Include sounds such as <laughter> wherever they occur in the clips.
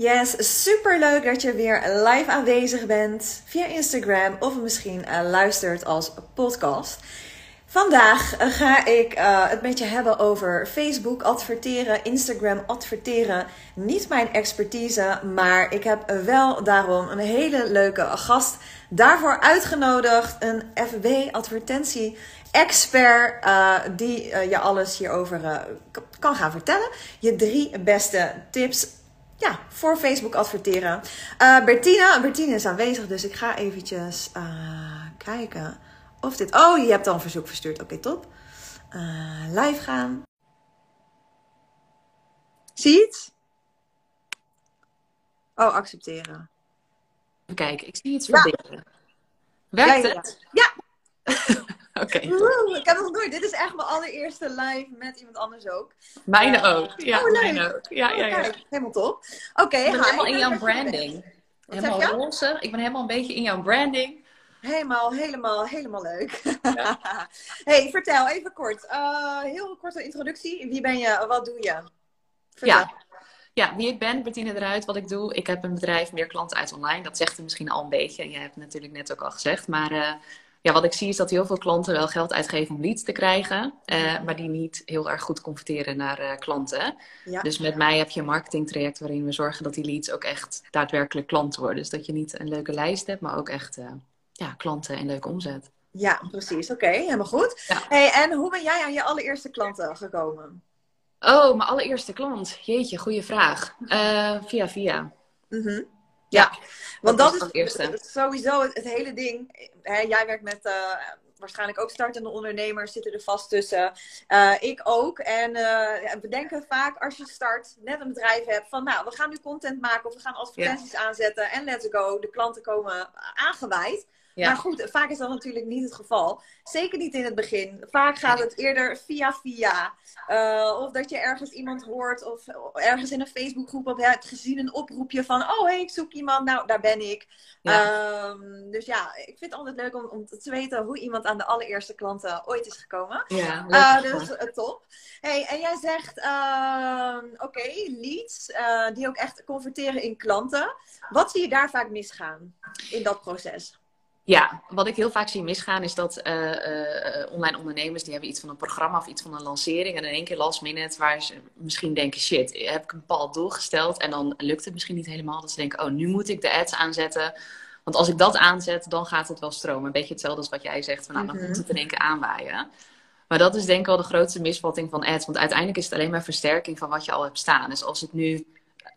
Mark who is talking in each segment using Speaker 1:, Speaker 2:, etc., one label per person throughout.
Speaker 1: Yes, super leuk dat je weer live aanwezig bent via Instagram of misschien uh, luistert als podcast. Vandaag uh, ga ik uh, het met je hebben over Facebook adverteren, Instagram adverteren. Niet mijn expertise, maar ik heb wel daarom een hele leuke gast daarvoor uitgenodigd. Een FB advertentie expert die je alles hierover kan gaan vertellen. Je drie beste tips ja, voor Facebook adverteren. Uh, Bertina, Bertina is aanwezig, dus ik ga eventjes uh, kijken of dit... Oh, je hebt al een verzoek verstuurd. Oké, top. Uh, live gaan. Zie je het? Oh, accepteren.
Speaker 2: Kijken, ik zie iets verbeteren. Ja. Werkt ja, ja, het?
Speaker 1: Ja! <laughs>
Speaker 2: Oké.
Speaker 1: ik heb nog nooit. Dit is echt mijn allereerste live met iemand anders ook.
Speaker 2: Mijne uh, ook. Ja,
Speaker 1: oh,
Speaker 2: mijne ook. Ja, ja, ja.
Speaker 1: helemaal top. Oké, okay,
Speaker 2: Ik ben helemaal in jouw branding. Helemaal roze. Ik ben helemaal een beetje in jouw branding.
Speaker 1: Helemaal, helemaal, helemaal leuk. Ja. <laughs> hey, vertel even kort. Uh, heel korte introductie. Wie ben je? Wat doe je?
Speaker 2: Vertel. Ja. Ja, wie ik ben, Bertine eruit, wat ik doe. Ik heb een bedrijf, meer klanten uit online. Dat zegt er misschien al een beetje. Je hebt het natuurlijk net ook al gezegd. Maar uh, ja, wat ik zie is dat heel veel klanten wel geld uitgeven om leads te krijgen, uh, maar die niet heel erg goed converteren naar uh, klanten. Ja. Dus met mij heb je een marketingtraject waarin we zorgen dat die leads ook echt daadwerkelijk klanten worden. Dus dat je niet een leuke lijst hebt, maar ook echt uh, ja, klanten en leuke omzet.
Speaker 1: Ja, precies. Oké, okay, helemaal goed. Ja. Hey, en hoe ben jij aan je allereerste klanten gekomen?
Speaker 2: Oh, mijn allereerste klant. Jeetje, goede vraag. via via.
Speaker 1: Mm -hmm. Ja, want dat, dat is, sowieso het, het, hele ding. Hè, jij werkt met uh, waarschijnlijk ook startende ondernemers, zitten er vast tussen. Uh, ik ook. En uh, we denken vaak als je start, net een bedrijf hebt, van nou, we gaan nu content maken of we gaan advertenties ja. aanzetten en let's go. De klanten komen aangeweid. Ja. Maar goed, vaak is dat natuurlijk niet het geval. Zeker niet in het begin. Vaak gaat het eerder via via. Uh, of dat je ergens iemand hoort of ergens in een Facebookgroep of hebt gezien een oproepje van... Oh, hey, ik zoek iemand. Nou, daar ben ik. Ja. Um, dus ja, ik vind het altijd leuk om, om te weten hoe iemand aan de allereerste klanten ooit is gekomen.
Speaker 2: Ja,
Speaker 1: uh, dus uh, top. Hey, en jij zegt, ehm, oké, okay, leads die ook echt converteren in klanten. Wat zie je daar vaak misgaan in dat proces?
Speaker 2: Ja, wat ik heel vaak zie misgaan is dat uh, uh, online ondernemers die hebben iets van een programma of iets van een lancering en in één keer last minute waar ze misschien denken shit, heb ik een bepaald doel gesteld en dan lukt het misschien niet helemaal. Dat ze denken, oh nu moet ik de ads aanzetten. Want als ik dat aanzet, dan gaat het wel stromen. Een beetje hetzelfde als wat jij zegt, van nou dan komt het in één keer aanwaaien. Maar dat is denk ik wel de grootste misvatting van ads. Want uiteindelijk is het alleen maar versterking van wat je al hebt staan. Dus als het nu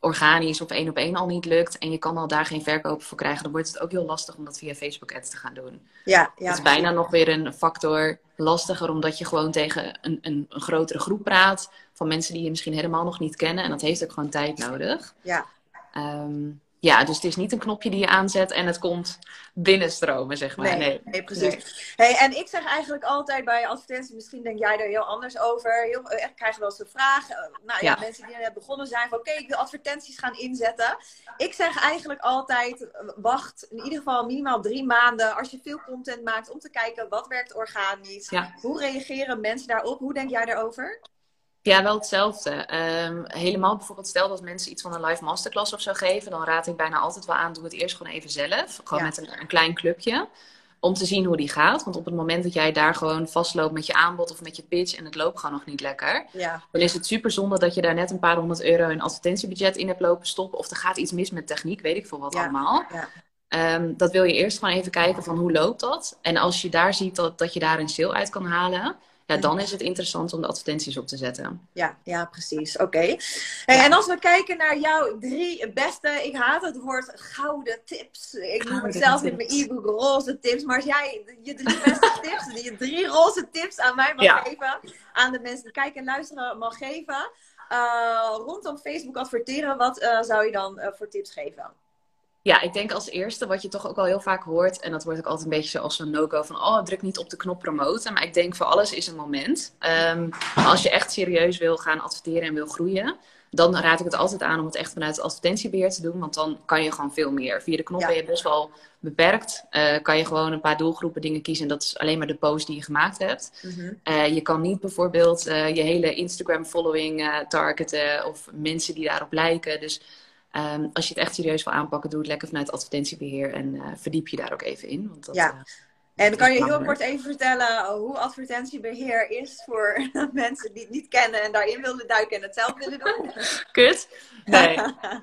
Speaker 2: organisch of één op één al niet lukt en je kan al daar geen verkopen voor krijgen, dan wordt het ook heel lastig om dat via Facebook ads te gaan doen.
Speaker 1: Ja, ja.
Speaker 2: Het is bijna nog weer een factor lastiger, omdat je gewoon tegen een, een, een, grotere groep praat van mensen die je misschien helemaal nog niet kennen. En dat heeft ook gewoon tijd nodig.
Speaker 1: Ja.
Speaker 2: Um, ja, dus het is niet een knopje die je aanzet en het komt binnenstromen, zeg maar.
Speaker 1: Nee, nee. nee precies. Nee. Hey, en ik zeg eigenlijk altijd bij advertenties, misschien denk jij er heel anders over. Heel, echt krijgen wel eens de vraag, uh, nou ja, ja, mensen die net begonnen zijn, van oké, okay, ik wil advertenties gaan inzetten. Ik zeg eigenlijk altijd, wacht in ieder geval minimaal drie maanden als je veel content maakt om te kijken wat werkt organisch.
Speaker 2: Ja.
Speaker 1: Hoe reageren mensen daarop? Hoe denk jij daarover?
Speaker 2: Ja, wel hetzelfde. Um, helemaal bijvoorbeeld, stel dat mensen iets van een live masterclass of zo geven, dan raad ik bijna altijd wel aan, doe het eerst gewoon even zelf. Gewoon ja. met een, een, klein clubje. Om te zien hoe die gaat. Want op het moment dat jij daar gewoon vastloopt met je aanbod of met je pitch en het loopt gewoon nog niet lekker,
Speaker 1: ja.
Speaker 2: dan is het super zonde dat je daar net een paar honderd euro in advertentiebudget in hebt lopen stoppen. Of er gaat iets mis met techniek, weet ik veel wat
Speaker 1: ja.
Speaker 2: allemaal.
Speaker 1: Ja.
Speaker 2: Um, dat wil je eerst gewoon even kijken van hoe loopt dat. En als je daar ziet dat, dat je daar een sale uit kan halen ja, dan is het interessant om de advertenties op te zetten.
Speaker 1: Ja, ja precies. Oké. Okay. Hey, en als we kijken naar jouw drie beste, ik haat het woord gouden tips. Ik noem het zelf in mijn e-book roze tips. Maar als jij je drie beste <laughs> tips, je drie roze tips aan mij mag ja. geven, aan de mensen die kijken en luisteren mag geven, uh, rondom Facebook adverteren, wat uh, zou je dan uh, voor tips geven?
Speaker 2: Ja, ik denk als eerste wat je toch ook al heel vaak hoort, en dat wordt ook altijd een beetje zoals een no-go van, oh, druk niet op de knop promoten. Maar ik denk voor alles is een moment. Um, als je echt serieus wil gaan adverteren en wil groeien, dan raad ik het altijd aan om het echt vanuit het advertentiebeheer te doen, want dan kan je gewoon veel meer. Via de knop ja. ben je best wel beperkt. Uh, kan je gewoon een paar doelgroepen dingen kiezen en dat is alleen maar de post die je gemaakt hebt.
Speaker 1: Mm -hmm.
Speaker 2: uh, je kan niet bijvoorbeeld uh, je hele Instagram following targeten of mensen die daarop lijken. Dus Ehm, als je het echt serieus wil aanpakken, doe het lekker vanuit advertentiebeheer en verdiep je daar ook even in. Want dat,
Speaker 1: ja. En kan je heel kort even vertellen hoe advertentiebeheer is voor <laughs> mensen die het niet kennen en daarin willen duiken en het zelf willen doen? <laughs>
Speaker 2: Kut. Nee.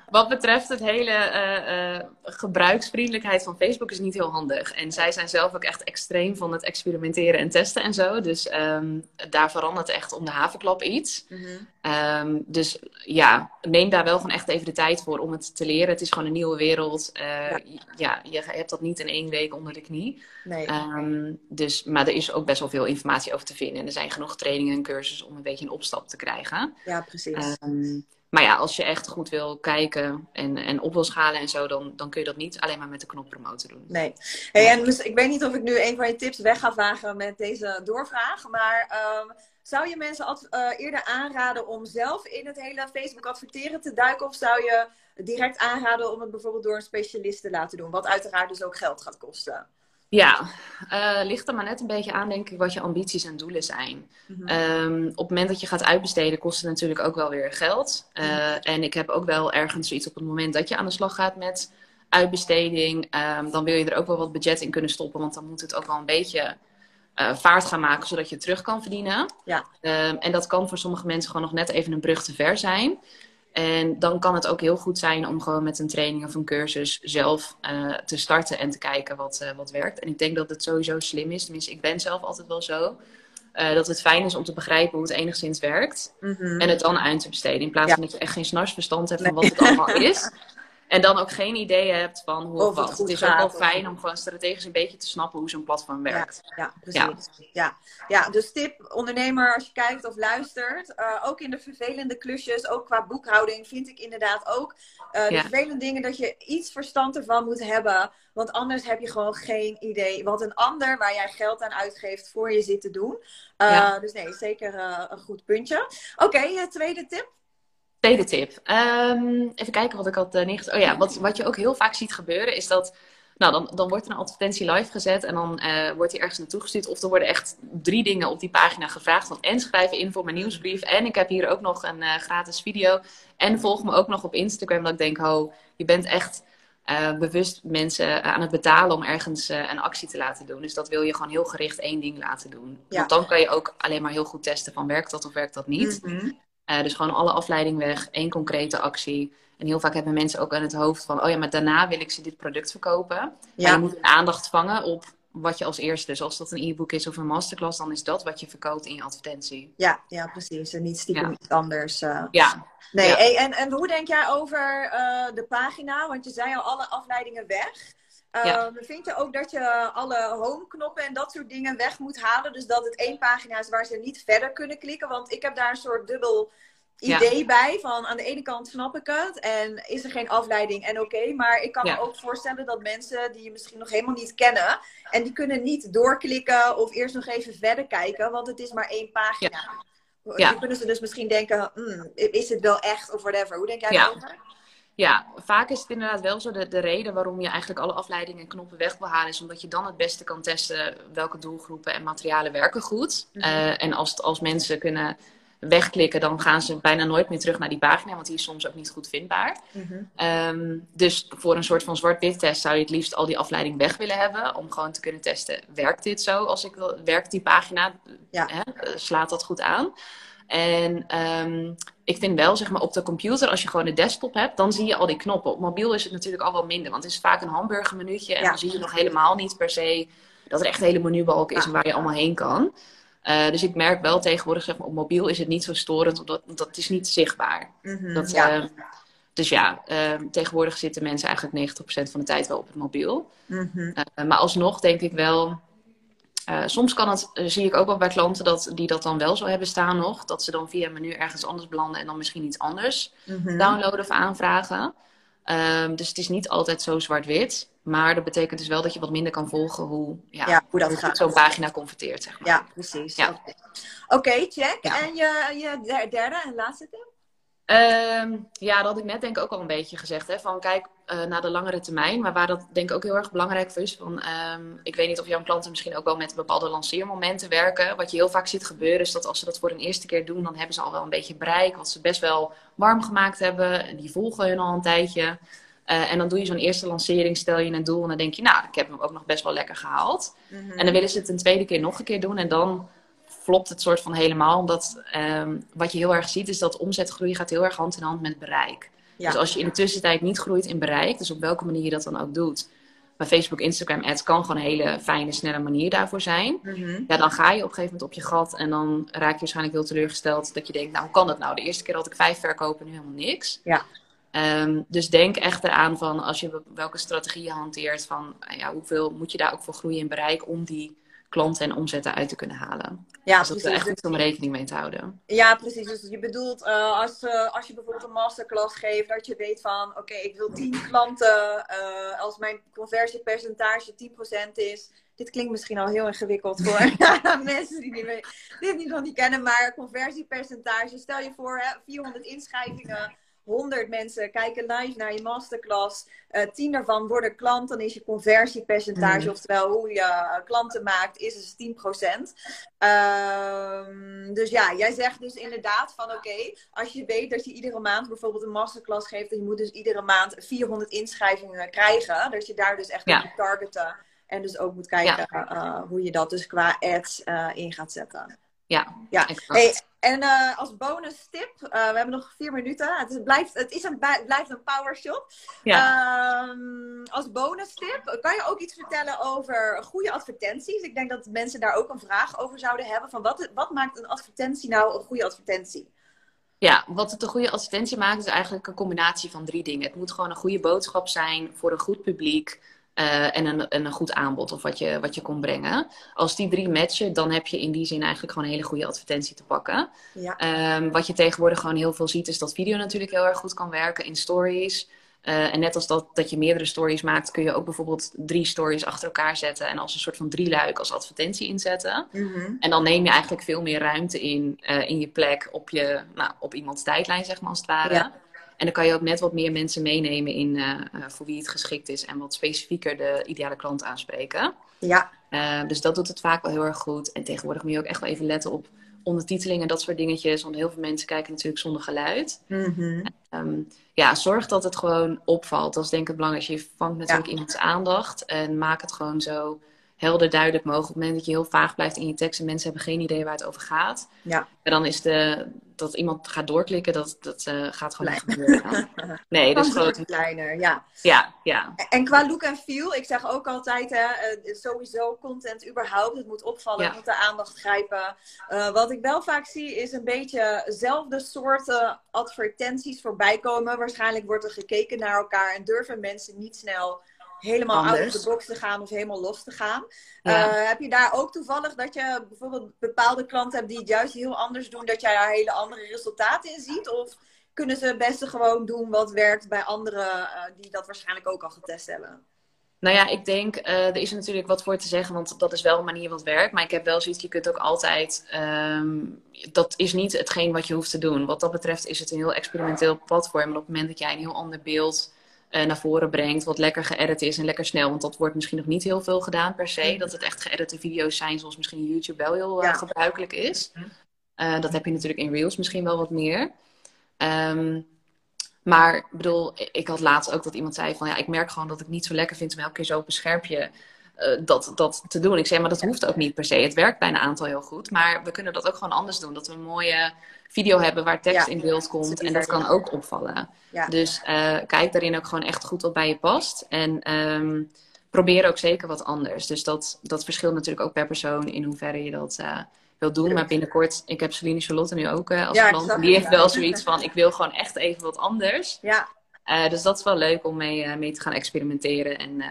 Speaker 2: Wat betreft het hele uh, uh, gebruiksvriendelijkheid van Facebook is niet heel handig. En zij zijn zelf ook echt extreem van het experimenteren en testen en zo. Dus um, daar verandert echt om de havenklap iets. Mm -hmm. dus ja, neem daar wel gewoon echt even de tijd voor om het te leren. Het is gewoon een nieuwe wereld. Uh, ja. ja. je hebt dat niet in één week onder de knie. Nee. Um, dus, maar er is ook best wel veel informatie over te vinden. En er zijn genoeg trainingen en cursussen om een beetje een opstap te krijgen.
Speaker 1: Ja, precies.
Speaker 2: Um, maar ja, als je echt goed wil kijken en, en op wil schalen en zo, dan, dan kun je dat niet alleen maar met de knop promoten doen.
Speaker 1: Nee. Hey, en dus, ik weet niet of ik nu een van je tips weg ga vragen met deze doorvraag. Maar um, zou je mensen uh, eerder aanraden om zelf in het hele Facebook adverteren te duiken? Of zou je direct aanraden om het bijvoorbeeld door een specialist te laten doen? Wat uiteraard dus ook geld gaat kosten.
Speaker 2: Ja, uh, ligt er maar net een beetje aan, denk ik, wat je ambities en doelen zijn. Mm -hmm. op het moment dat je gaat uitbesteden, kost het natuurlijk ook wel weer geld. Uh, mm En ik heb ook wel ergens zoiets op het moment dat je aan de slag gaat met uitbesteding. Um, dan wil je er ook wel wat budget in kunnen stoppen, want dan moet het ook wel een beetje uh, vaart gaan maken, zodat je terug kan verdienen. Ja. Um, en dat kan voor sommige mensen gewoon nog net even een brug te ver zijn. En dan kan het ook heel goed zijn om gewoon met een training of een cursus zelf uh, te starten en te kijken wat, uh, wat werkt. En ik denk dat het sowieso slim is, tenminste ik ben zelf altijd wel zo, uh, dat het fijn is om te begrijpen hoe het enigszins werkt. Mm -hmm. En het dan uit te besteden. In plaats van dat je echt geen snarsverstand hebt van wat het allemaal is. <laughs> En dan ook geen idee hebt van hoe of het, het is ook wel fijn om gewoon strategisch een beetje te snappen hoe zo'n platform werkt.
Speaker 1: Ja, ja precies. Ja. ja. Ja. dus tip ondernemer als je kijkt of luistert. Uh, ook in de vervelende klusjes, ook qua boekhouding vind ik inderdaad ook. Uh, de ja. vervelende dingen dat je iets verstand ervan moet hebben. Want anders heb je gewoon geen idee wat een ander waar jij geld aan uitgeeft voor je zit te doen. Uh, ja. Dus nee, zeker een goed puntje. Oké, okay, tweede tip.
Speaker 2: Tweede tip. Um, even kijken wat ik had uh, neergezet. Oh ja, wat, wat je ook heel vaak ziet gebeuren is dat... Nou, dan, dan wordt er een advertentie live gezet en dan uh, wordt die ergens naartoe gestuurd. Of er worden echt drie dingen op die pagina gevraagd. Van en schrijf in voor mijn nieuwsbrief. En ik heb hier ook nog een uh, gratis video. En volg me ook nog op Instagram. Dat ik denk, ho, je bent echt uh, bewust mensen aan het betalen om ergens een actie te laten doen. Dus dat wil je gewoon heel gericht één ding laten doen. Ja. Want dan kan je ook alleen maar heel goed testen van werkt dat of werkt dat niet. Mm -hmm. Uh, dus gewoon alle afleiding weg, één concrete actie. En heel vaak hebben mensen ook aan het hoofd van, oh ja, maar daarna wil ik ze dit product verkopen. Ja. Maar je moet aandacht vangen op wat je als eerste, dus als dat een e-book is of een masterclass, dan is dat wat je verkoopt in je advertentie.
Speaker 1: Ja, ja precies. En niet stiekem ja. iets anders. Uh.
Speaker 2: Ja.
Speaker 1: Nee, ja. Hey, en, en hoe denk jij over uh, de pagina? Want je zei al alle afleidingen weg. Ja. Um, vind je ook dat je alle home-knoppen en dat soort dingen weg moet halen? Dus dat het één pagina is waar ze niet verder kunnen klikken? Want ik heb daar een soort dubbel idee ja. bij. Van aan de ene kant snap ik het en is er geen afleiding en oké. Okay, maar ik kan ja. me ook voorstellen dat mensen die je misschien nog helemaal niet kennen. En die kunnen niet doorklikken of eerst nog even verder kijken, want het is maar één pagina. Ja. Dan kunnen ze dus misschien denken, mm, is het wel echt of whatever. Hoe denk jij daarover?
Speaker 2: Ja, vaak is het inderdaad wel zo. De, de reden waarom je eigenlijk alle afleidingen en knoppen weg wil halen, is omdat je dan het beste kan testen welke doelgroepen en materialen werken goed. Mm -hmm. uh, en als, als mensen kunnen wegklikken, dan gaan ze bijna nooit meer terug naar die pagina, want die is soms ook niet goed vindbaar. Mm -hmm. um, dus voor een soort van zwart-wit test zou je het liefst al die afleiding weg willen hebben, om gewoon te kunnen testen, werkt dit zo als ik wil, werkt die pagina, ja. hè, slaat dat goed aan? En um, ik vind wel, zeg maar, op de computer, als je gewoon een desktop hebt, dan zie je al die knoppen. Op mobiel is het natuurlijk al wel minder, want het is vaak een hamburgermenuutje. En ja. dan zie je nog helemaal niet per se dat er echt een hele menubalk is ja. waar je allemaal heen kan. Uh, dus ik merk wel tegenwoordig, zeg maar, op mobiel is het niet zo storend, omdat dat is niet zichtbaar. Mm -hmm, dat, ja. Uh, dus ja, uh, tegenwoordig zitten mensen eigenlijk 90% van de tijd wel op het mobiel. Mm -hmm. maar alsnog denk ik wel, uh, soms kan het, uh, zie ik ook wel bij klanten dat, die dat dan wel zo hebben staan nog. Dat ze dan via menu ergens anders belanden en dan misschien iets anders mm -hmm. downloaden of aanvragen. Um, dus het is niet altijd zo zwart-wit. Maar dat betekent dus wel dat je wat minder kan volgen hoe, ja,
Speaker 1: ja hoe dat gaat.
Speaker 2: zo'n pagina converteert. Zeg maar.
Speaker 1: Ja, precies. Ja. Oké, okay, check. Ja. En je, je derde en laatste tip?
Speaker 2: Ehm, ja, dat had ik net denk ik ook al een beetje gezegd. Hè, van kijk uh, naar de langere termijn. Maar waar dat denk ik ook heel erg belangrijk voor is. Van, ehm, ik weet niet of jouw klanten misschien ook wel met bepaalde lanceermomenten werken. Wat je heel vaak ziet gebeuren is dat als ze dat voor een eerste keer doen. Dan hebben ze al wel een beetje bereik. Wat ze best wel warm gemaakt hebben. En die volgen hun al een tijdje. Uh, en dan doe je zo'n eerste lancering, stel je een doel. En dan denk je, nou, ik heb hem ook nog best wel lekker gehaald. Mhm. En dan willen ze het een tweede keer nog een keer doen. En dan flopt het soort van helemaal. Omdat um, wat je heel erg ziet is dat omzetgroei gaat heel erg hand in hand met bereik. Dus als je in de tussentijd niet groeit in bereik, dus op welke manier je dat dan ook doet. Maar Facebook, Instagram ads kan gewoon een hele fijne, snelle manier daarvoor zijn. Mhm. Ja, dan ga je op een gegeven moment op je gat en dan raak je waarschijnlijk heel teleurgesteld. Dat je denkt, nou hoe kan dat nou? De eerste keer had ik vijf verkopen, nu helemaal niks.
Speaker 1: Ja.
Speaker 2: Um, dus denk echt eraan van als je welke strategie je hanteert, van ja, hoeveel moet je daar ook voor groeien in bereik om die klanten en omzetten uit te kunnen halen. Ja, dus dat is echt iets om rekening mee te houden.
Speaker 1: Ja, precies. Dus je bedoelt uh, als, uh, als je bijvoorbeeld een masterclass geeft, dat je weet van oké, ik wil 10 klanten. Uh, als mijn conversiepercentage 10% is. Dit klinkt misschien al heel ingewikkeld voor <laughs> <laughs> mensen die niet, dit niet nog niet kennen, maar conversiepercentage. Stel je voor, hè, 400 inschrijvingen 100 mensen kijken live naar je masterclass. Uh, eh, 10 daarvan worden klant. Dan is je conversiepercentage, mm. oftewel hoe je uh, klanten maakt, is dus 10%. Uh, dus ja, jij zegt dus inderdaad van oké, als je weet dat je iedere maand bijvoorbeeld een masterclass geeft. En je moet dus iedere maand 400 inschrijvingen krijgen. Dat je daar dus echt ja. moet targeten. En dus ook moet kijken uh, hoe je dat dus qua ads in gaat zetten.
Speaker 2: Ja,
Speaker 1: ja. Hey, en uh, als bonus tip, uh, we hebben nog vier minuten. Het, is, blijft, het is een, blijft een power shop. Ja. Um, als bonus tip, kan je ook iets vertellen over goede advertenties? Ik denk dat mensen daar ook een vraag over zouden hebben. Van wat, wat maakt een advertentie nou een goede advertentie?
Speaker 2: Ja, wat het een goede advertentie maakt is eigenlijk een combinatie van drie dingen. Het moet gewoon een goede boodschap zijn voor een goed publiek. Uh, en, een, een goed aanbod of wat je, wat je kon brengen. Als die drie matchen, dan heb je in die zin eigenlijk gewoon een hele goede advertentie te pakken. Ja. Um, wat je tegenwoordig gewoon heel veel ziet, is dat video natuurlijk heel erg goed kan werken in stories. Uh, en net als dat, dat je meerdere stories maakt, kun je ook bijvoorbeeld drie stories achter elkaar zetten en als een soort van drieluik als advertentie inzetten. Mm -hmm. En dan neem je eigenlijk veel meer ruimte in, uh, in je plek op, je, nou, op iemands tijdlijn, zeg maar als het ware. Ja. En dan kan je ook net wat meer mensen meenemen in uh, voor wie het geschikt is en wat specifieker de ideale klant aanspreken.
Speaker 1: Ja.
Speaker 2: Uh, dus dat doet het vaak wel heel erg goed. En tegenwoordig moet je ook echt wel even letten op ondertiteling en dat soort dingetjes. Want heel veel mensen kijken natuurlijk zonder geluid. Mm -hmm. um, ja, zorg dat het gewoon opvalt. Dat is denk ik het belangrijkste. Je vangt natuurlijk ja. iemands aandacht en maak het gewoon zo helder duidelijk mogelijk. Op het moment dat je heel vaag blijft in je tekst en mensen hebben geen idee waar het over gaat.
Speaker 1: Ja.
Speaker 2: En dan is de, dat iemand gaat doorklikken, dat, dat uh, gaat gewoon niet gebeuren. <laughs> Nee, dus gewoon...
Speaker 1: kleiner, ja.
Speaker 2: Ja, ja.
Speaker 1: En qua look en feel, ik zeg ook altijd, hè, uh, sowieso content überhaupt, het moet opvallen, ja. het moet de aandacht grijpen. Uh, wat ik wel vaak zie, is een beetje dezelfde soorten advertenties voorbij komen. Waarschijnlijk wordt er gekeken naar elkaar en durven mensen niet snel helemaal uit de box te gaan of helemaal los te gaan. Ja. Uh, heb je daar ook toevallig dat je bijvoorbeeld bepaalde klanten hebt die het juist heel anders doen, dat jij daar hele andere resultaten in ziet? Of kunnen ze het beste gewoon doen wat werkt bij anderen uh, die dat waarschijnlijk ook al getest hebben?
Speaker 2: Nou ja, ik denk, uh, er is natuurlijk wat voor te zeggen, want dat is wel een manier wat werkt. Maar ik heb wel zoiets, je kunt ook altijd, um, dat is niet hetgeen wat je hoeft te doen. Wat dat betreft is het een heel experimenteel platform. En op het moment dat jij een heel ander beeld uh, naar voren brengt. Wat lekker geëdit is en lekker snel. Want dat wordt misschien nog niet heel veel gedaan per se. Mhm. Dat het echt geëdite video's zijn zoals misschien YouTube wel heel uh, gebruikelijk is. Uh, dat heb je natuurlijk in Reels misschien wel wat meer. Um, maar ik bedoel, ik had laatst ook dat iemand zei van ja, ik merk gewoon dat ik niet zo lekker vind om elke keer zo op een schermpje uh, dat, dat te doen. Ik zei, maar dat hoeft ook niet per se. Het werkt bij een aantal heel goed. Maar we kunnen dat ook gewoon anders doen. Dat we een mooie video hebben waar tekst ja, in beeld komt. En dat kan ook opvallen. Ja. Dus uh, kijk daarin ook gewoon echt goed wat bij je past. En um, probeer ook zeker wat anders. Dus dat, dat verschilt natuurlijk ook per persoon in hoeverre je dat uh, wilt doen. Maar binnenkort, ik heb Celine Charlotte nu ook als ja, klant. Die heeft wel zoiets van, ik wil gewoon echt even wat anders.
Speaker 1: Ja.
Speaker 2: Uh, dus dat is wel leuk om mee, uh, mee te gaan experimenteren. En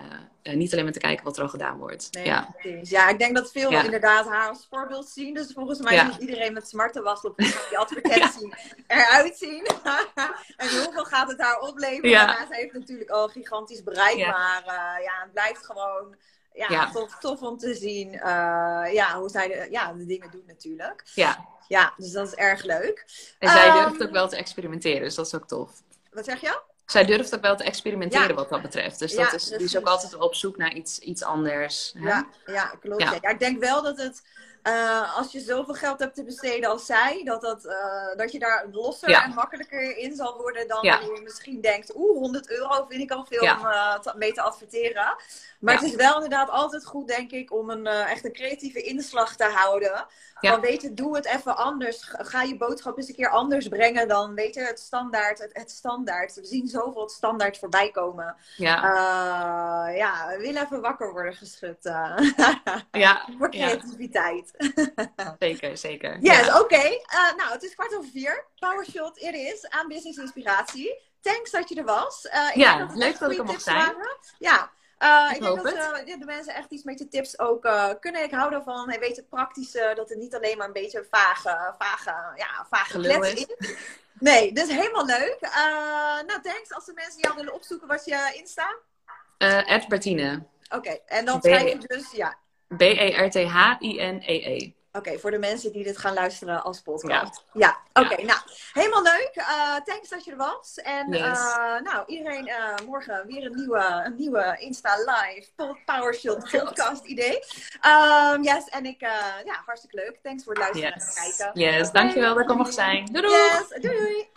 Speaker 2: uh, niet alleen maar te kijken wat er al gedaan wordt.
Speaker 1: Nee,
Speaker 2: ja.
Speaker 1: ja, ik denk dat veel ja. inderdaad haar als voorbeeld zien. Dus volgens mij ja. moet iedereen met smarten wachten op die advertentie <laughs> eruit zien. <laughs> en hoeveel gaat het haar opleveren? Ja. ze heeft natuurlijk al gigantisch bereik. Maar ja, het blijft gewoon ja,
Speaker 2: Ja.
Speaker 1: Tof, tof om te zien eh, ja, hoe zij de, ja, de dingen doen natuurlijk.
Speaker 2: Ja,
Speaker 1: Ja, dus dat is erg leuk.
Speaker 2: en zij
Speaker 1: Ehm,
Speaker 2: durft ook wel te experimenteren, dus dat is ook tof.
Speaker 1: Wat zeg je?
Speaker 2: Zij durft ook wel te experimenteren
Speaker 1: Ja.
Speaker 2: wat dat betreft. Dus
Speaker 1: Ja,
Speaker 2: dat is, die is ook altijd wel op zoek naar iets, iets anders. hè?
Speaker 1: Ja, ja klopt.
Speaker 2: Ja,
Speaker 1: ik denk wel dat het, eh, als je zoveel geld hebt te besteden als zij, dat, dat, eh, dat je daar losser
Speaker 2: Ja.
Speaker 1: en makkelijker in zal worden dan
Speaker 2: Ja.
Speaker 1: je misschien denkt, oeh, 100 euro vind ik al veel
Speaker 2: Ja.
Speaker 1: om eh, te- mee te adverteren. Maar het is wel inderdaad altijd goed, denk ik, om een echt een creatieve inslag te houden. Van weet je, doe het even anders. Ga je boodschap eens een keer anders brengen dan, weet je, het standaard. Het, het standaard. We zien zoveel het standaard voorbij komen.
Speaker 2: Ja,
Speaker 1: ja, we willen even wakker worden geschud.
Speaker 2: ja, <laughs>
Speaker 1: Voor
Speaker 2: ja, <laughs> zeker, zeker.
Speaker 1: Yes,
Speaker 2: Ja.
Speaker 1: oké. Eh, nou, het is kwart over vier. Powershot, it is. Aan Business Inspiratie. Thanks dat je er was. Eh, ik
Speaker 2: Ja, leuk dat ik er mocht zijn.
Speaker 1: waren. Ja. Eh,
Speaker 2: Ik
Speaker 1: ik, denk dat de mensen echt iets met je tips ook kunnen. Ik hou ervan. Hij weet het praktische, dat het niet alleen maar een beetje vage, vage, ja, vage klets
Speaker 2: is.
Speaker 1: Nee, dus helemaal leuk. Nou, thanks. Als de mensen jou willen opzoeken, wat je Insta.
Speaker 2: Ed Bertine.
Speaker 1: Oké, en dan schrijf je dus, ja,
Speaker 2: E B-E-R-T-H-I-N-E-E.
Speaker 1: Oké, voor de mensen die dit gaan luisteren als podcast. Ja, oké. Nou, helemaal leuk. Eh, thanks dat je er was. En
Speaker 2: Yes.
Speaker 1: eh, nou, iedereen eh, morgen weer een nieuwe, een nieuwe Insta Live PowerShot <laughs> podcast idee. Ehm, yes, en ik, ja, hartstikke leuk. Thanks voor het luisteren en kijken.
Speaker 2: Yes, dankjewel dat ik er mocht zijn. Doei doei!
Speaker 1: Yes, doei doei!